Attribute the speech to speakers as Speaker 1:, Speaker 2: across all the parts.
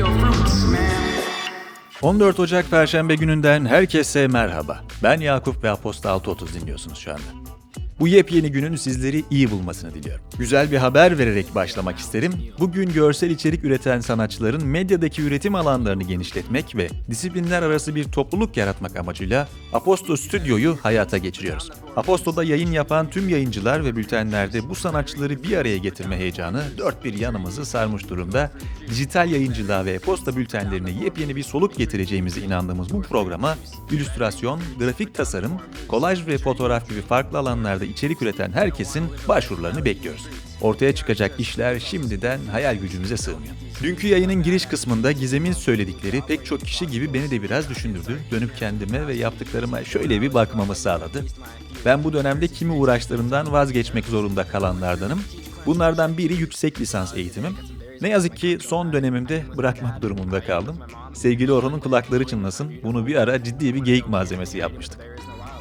Speaker 1: your fruits, man.
Speaker 2: 14 Ocak Perşembe gününden herkese merhaba. Ben Yakup ve Aposta 630 dinliyorsunuz şu anda. Bu yepyeni günün sizleri iyi bulmasını diliyorum. Güzel bir haber vererek başlamak isterim. Bugün görsel içerik üreten sanatçıların medyadaki üretim alanlarını genişletmek ve disiplinler arası bir topluluk yaratmak amacıyla Aposto Stüdyo'yu hayata geçiriyoruz. Aposto'da yayın yapan tüm yayıncılar ve bültenlerde bu sanatçıları bir araya getirme heyecanı dört bir yanımızı sarmış durumda. Dijital yayıncılığa ve posta bültenlerine yepyeni bir soluk getireceğimize inandığımız bu programa illüstrasyon, grafik tasarım, kolaj ve fotoğraf gibi farklı alanlarda içerik üreten herkesin başvurularını bekliyoruz. Ortaya çıkacak işler şimdiden hayal gücümüze sığmıyor. Dünkü yayının giriş kısmında Gizem'in söyledikleri pek çok kişi gibi beni de biraz düşündürdü. Dönüp kendime ve yaptıklarıma şöyle bir bakmamı sağladı. Ben bu dönemde kimi uğraşlarından vazgeçmek zorunda kalanlardanım. Bunlardan biri yüksek lisans eğitimim. Ne yazık ki son dönemimde bırakmak durumunda kaldım. Sevgili Orhan'ın kulakları çınlasın, bunu bir ara ciddi bir geyik malzemesi yapmıştık.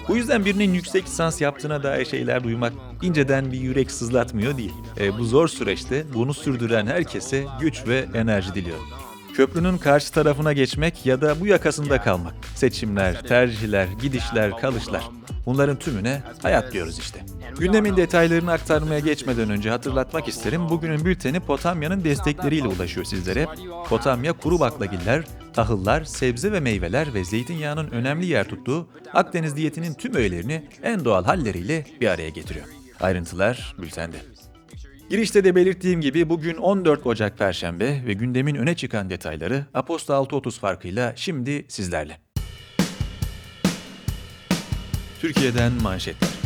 Speaker 2: Bu yüzden birinin yüksek lisans yaptığına dair şeyler duymak inceden bir yürek sızlatmıyor değil. E, bu zor süreçte bunu sürdüren herkese güç ve enerji diliyorum. Köprünün karşı tarafına geçmek ya da bu yakasında kalmak. Seçimler, tercihler, gidişler, kalışlar. Bunların tümüne hayat diyoruz işte. Gündemin detaylarını aktarmaya geçmeden önce hatırlatmak isterim. Bugünün bülteni Potamya'nın destekleriyle ulaşıyor sizlere. Potamya kuru baklagiller, tahıllar, sebze ve meyveler ve zeytinyağının önemli yer tuttuğu Akdeniz diyetinin tüm öğelerini en doğal halleriyle bir araya getiriyor. Ayrıntılar bültende. Girişte de belirttiğim gibi bugün 14 Ocak Perşembe ve gündemin öne çıkan detayları Aposta 6.30 farkıyla şimdi sizlerle. Türkiye'den manşetler.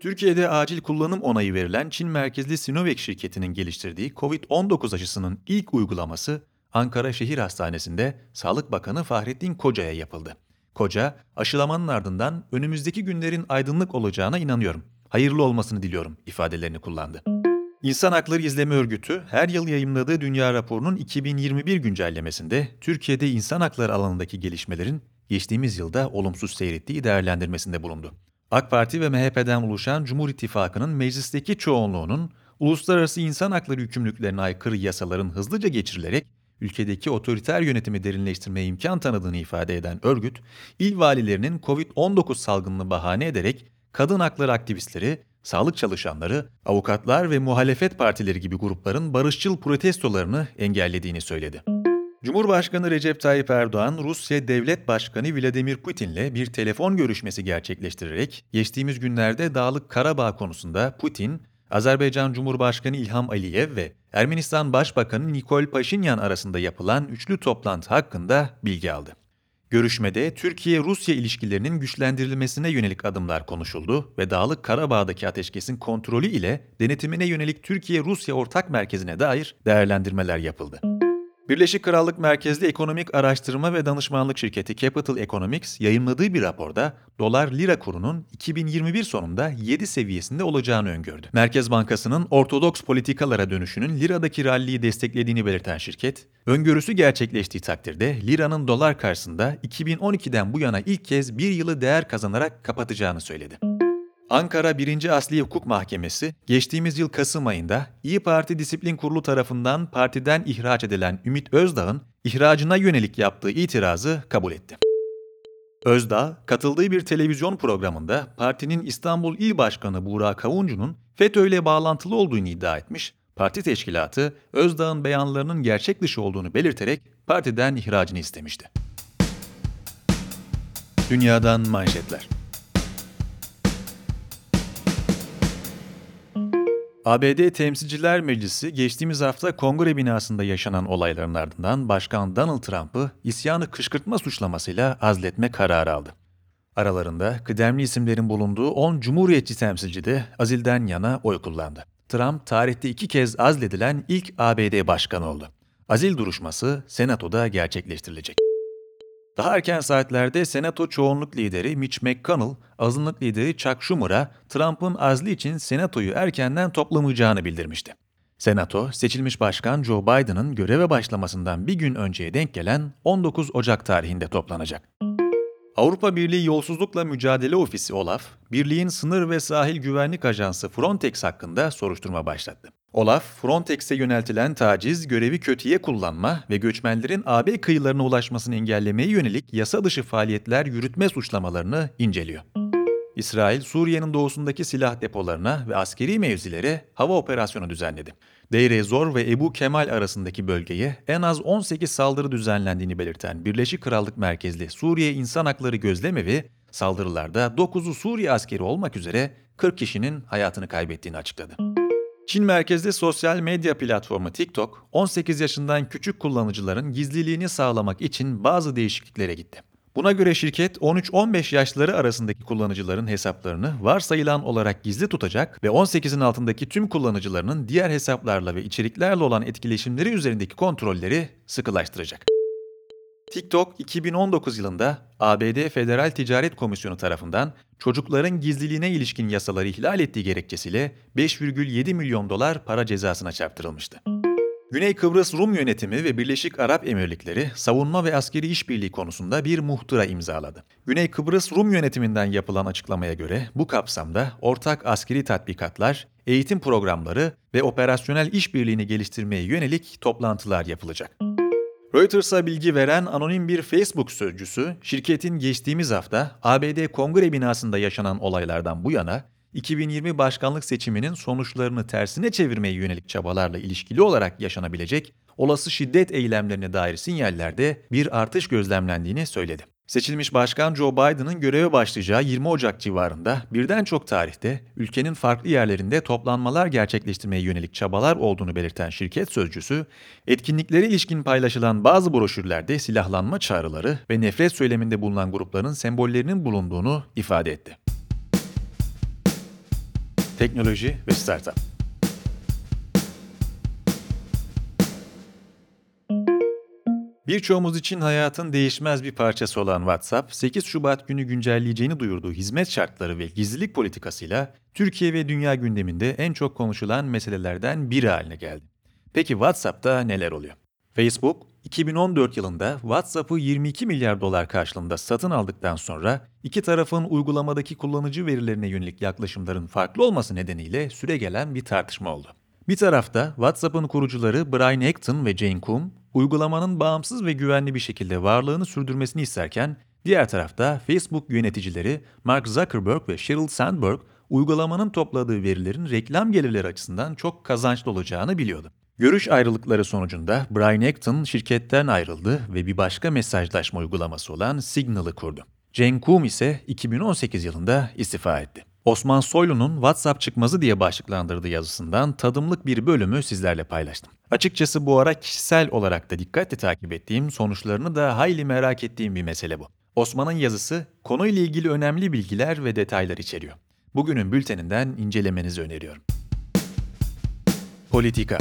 Speaker 2: Türkiye'de acil kullanım onayı verilen Çin merkezli Sinovac şirketinin geliştirdiği COVID-19 aşısının ilk uygulaması Ankara Şehir Hastanesi'nde Sağlık Bakanı Fahrettin Koca'ya yapıldı. Koca, aşılamanın ardından önümüzdeki günlerin aydınlık olacağına inanıyorum. Hayırlı olmasını diliyorum ifadelerini kullandı. İnsan Hakları İzleme Örgütü her yıl yayımladığı Dünya Raporu'nun 2021 güncellemesinde Türkiye'de insan hakları alanındaki gelişmelerin geçtiğimiz yılda olumsuz seyrettiği değerlendirmesinde bulundu. AK Parti ve MHP'den oluşan Cumhur İttifakı'nın meclisteki çoğunluğunun uluslararası insan hakları yükümlülüklerine aykırı yasaların hızlıca geçirilerek ülkedeki otoriter yönetimi derinleştirmeye imkan tanıdığını ifade eden örgüt, il valilerinin COVID-19 salgınını bahane ederek kadın hakları aktivistleri, sağlık çalışanları, avukatlar ve muhalefet partileri gibi grupların barışçıl protestolarını engellediğini söyledi. Cumhurbaşkanı Recep Tayyip Erdoğan, Rusya Devlet Başkanı Vladimir Putin'le bir telefon görüşmesi gerçekleştirerek geçtiğimiz günlerde Dağlık Karabağ konusunda Putin, Azerbaycan Cumhurbaşkanı İlham Aliyev ve Ermenistan Başbakanı Nikol Paşinyan arasında yapılan üçlü toplantı hakkında bilgi aldı. Görüşmede Türkiye-Rusya ilişkilerinin güçlendirilmesine yönelik adımlar konuşuldu ve Dağlık Karabağ'daki ateşkesin kontrolü ile denetimine yönelik Türkiye-Rusya ortak merkezine dair değerlendirmeler yapıldı. Birleşik Krallık merkezli ekonomik araştırma ve danışmanlık şirketi Capital Economics yayınladığı bir raporda dolar lira kurunun 2021 sonunda 7 seviyesinde olacağını öngördü. Merkez Bankası'nın ortodoks politikalara dönüşünün liradaki ralliyi desteklediğini belirten şirket, öngörüsü gerçekleştiği takdirde liranın dolar karşısında 2012'den bu yana ilk kez bir yılı değer kazanarak kapatacağını söyledi. Ankara 1. Asli Hukuk Mahkemesi, geçtiğimiz yıl Kasım ayında İyi Parti Disiplin Kurulu tarafından partiden ihraç edilen Ümit Özdağ'ın ihracına yönelik yaptığı itirazı kabul etti. Özdağ, katıldığı bir televizyon programında partinin İstanbul İl Başkanı Buğra Kavuncu'nun FETÖ ile bağlantılı olduğunu iddia etmiş, parti teşkilatı Özdağ'ın beyanlarının gerçek dışı olduğunu belirterek partiden ihracını istemişti. Dünyadan manşetler. ABD Temsilciler Meclisi geçtiğimiz hafta kongre binasında yaşanan olayların ardından Başkan Donald Trump'ı isyanı kışkırtma suçlamasıyla azletme kararı aldı. Aralarında kıdemli isimlerin bulunduğu 10 Cumhuriyetçi temsilci de azilden yana oy kullandı. Trump tarihte iki kez azledilen ilk ABD başkanı oldu. Azil duruşması Senato'da gerçekleştirilecek. Daha erken saatlerde Senato çoğunluk lideri Mitch McConnell, azınlık lideri Chuck Schumer'a Trump'ın azli için Senato'yu erkenden toplamayacağını bildirmişti. Senato, seçilmiş başkan Joe Biden'ın göreve başlamasından bir gün önceye denk gelen 19 Ocak tarihinde toplanacak. Avrupa Birliği Yolsuzlukla Mücadele Ofisi OLAF, Birliğin Sınır ve Sahil Güvenlik Ajansı Frontex hakkında soruşturma başlattı. OLAF, Frontex'e yöneltilen taciz, görevi kötüye kullanma ve göçmenlerin AB kıyılarına ulaşmasını engellemeye yönelik yasa dışı faaliyetler yürütme suçlamalarını inceliyor. İsrail, Suriye'nin doğusundaki silah depolarına ve askeri mevzilere hava operasyonu düzenledi. Deir Zor ve Ebu Kemal arasındaki bölgeye en az 18 saldırı düzenlendiğini belirten Birleşik Krallık merkezli Suriye İnsan Hakları Gözlemevi, saldırılarda 9'u Suriye askeri olmak üzere 40 kişinin hayatını kaybettiğini açıkladı. Çin merkezli sosyal medya platformu TikTok, 18 yaşından küçük kullanıcıların gizliliğini sağlamak için bazı değişikliklere gitti. Buna göre şirket 13-15 yaşları arasındaki kullanıcıların hesaplarını varsayılan olarak gizli tutacak ve 18'in altındaki tüm kullanıcılarının diğer hesaplarla ve içeriklerle olan etkileşimleri üzerindeki kontrolleri sıkılaştıracak. TikTok 2019 yılında ABD Federal Ticaret Komisyonu tarafından çocukların gizliliğine ilişkin yasaları ihlal ettiği gerekçesiyle 5,7 milyon dolar para cezasına çarptırılmıştı. Güney Kıbrıs Rum yönetimi ve Birleşik Arap Emirlikleri savunma ve askeri işbirliği konusunda bir muhtıra imzaladı. Güney Kıbrıs Rum yönetiminden yapılan açıklamaya göre bu kapsamda ortak askeri tatbikatlar, eğitim programları ve operasyonel işbirliğini geliştirmeye yönelik toplantılar yapılacak. Reuters'a bilgi veren anonim bir Facebook sözcüsü, şirketin geçtiğimiz hafta ABD Kongre binasında yaşanan olaylardan bu yana 2020 başkanlık seçiminin sonuçlarını tersine çevirmeye yönelik çabalarla ilişkili olarak yaşanabilecek olası şiddet eylemlerine dair sinyallerde bir artış gözlemlendiğini söyledi. Seçilmiş Başkan Joe Biden'ın göreve başlayacağı 20 Ocak civarında birden çok tarihte ülkenin farklı yerlerinde toplanmalar gerçekleştirmeye yönelik çabalar olduğunu belirten şirket sözcüsü, etkinliklere ilişkin paylaşılan bazı broşürlerde silahlanma çağrıları ve nefret söyleminde bulunan grupların sembollerinin bulunduğunu ifade etti. Teknoloji ve Startup Birçoğumuz için hayatın değişmez bir parçası olan WhatsApp, 8 Şubat günü güncelleyeceğini duyurduğu hizmet şartları ve gizlilik politikasıyla Türkiye ve dünya gündeminde en çok konuşulan meselelerden biri haline geldi. Peki WhatsApp'ta neler oluyor? Facebook, 2014 yılında WhatsApp'ı 22 milyar dolar karşılığında satın aldıktan sonra iki tarafın uygulamadaki kullanıcı verilerine yönelik yaklaşımların farklı olması nedeniyle süre gelen bir tartışma oldu. Bir tarafta WhatsApp'ın kurucuları Brian Acton ve Jane Kum, uygulamanın bağımsız ve güvenli bir şekilde varlığını sürdürmesini isterken, diğer tarafta Facebook yöneticileri Mark Zuckerberg ve Sheryl Sandberg, uygulamanın topladığı verilerin reklam gelirleri açısından çok kazançlı olacağını biliyordu. Görüş ayrılıkları sonucunda Brian Acton şirketten ayrıldı ve bir başka mesajlaşma uygulaması olan Signal'ı kurdu. Cenk Kum ise 2018 yılında istifa etti. Osman Soylu'nun WhatsApp çıkmazı diye başlıklandırdığı yazısından tadımlık bir bölümü sizlerle paylaştım. Açıkçası bu ara kişisel olarak da dikkatle takip ettiğim, sonuçlarını da hayli merak ettiğim bir mesele bu. Osman'ın yazısı konuyla ilgili önemli bilgiler ve detaylar içeriyor. Bugünün bülteninden incelemenizi öneriyorum. Politika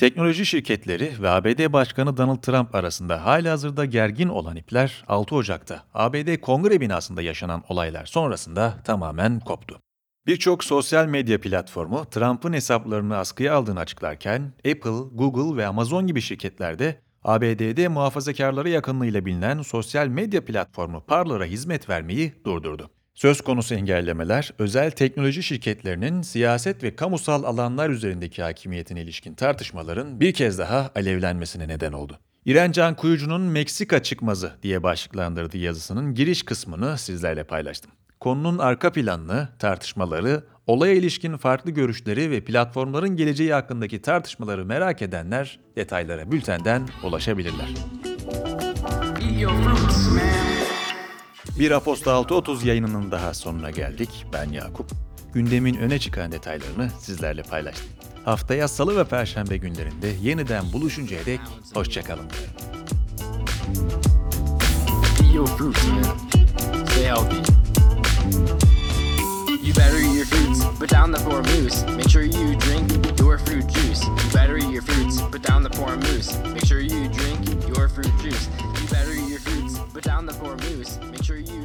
Speaker 2: Teknoloji şirketleri ve ABD Başkanı Donald Trump arasında hala hazırda gergin olan ipler 6 Ocak'ta ABD Kongre binasında yaşanan olaylar sonrasında tamamen koptu. Birçok sosyal medya platformu Trump'ın hesaplarını askıya aldığını açıklarken Apple, Google ve Amazon gibi şirketlerde ABD'de muhafazakarlara yakınlığıyla bilinen sosyal medya platformu Parler'a hizmet vermeyi durdurdu. Söz konusu engellemeler, özel teknoloji şirketlerinin siyaset ve kamusal alanlar üzerindeki hakimiyetine ilişkin tartışmaların bir kez daha alevlenmesine neden oldu. İren Can Kuyucu'nun Meksika çıkmazı diye başlıklandırdığı yazısının giriş kısmını sizlerle paylaştım. Konunun arka planını, tartışmaları, olaya ilişkin farklı görüşleri ve platformların geleceği hakkındaki tartışmaları merak edenler detaylara bültenden ulaşabilirler. Eat your fruits, man. Bir Aposta 6.30 yayınının daha sonuna geldik. Ben Yakup. Gündemin öne çıkan detaylarını sizlerle paylaştım. Haftaya salı ve perşembe günlerinde yeniden buluşuncaya dek hoşçakalın. You better eat your fruits, put down the poor moose. Make sure you drink your fruit juice. You better eat your fruits, put down the poor moose. Make sure you drink your fruit juice. On the four gourmets, make sure you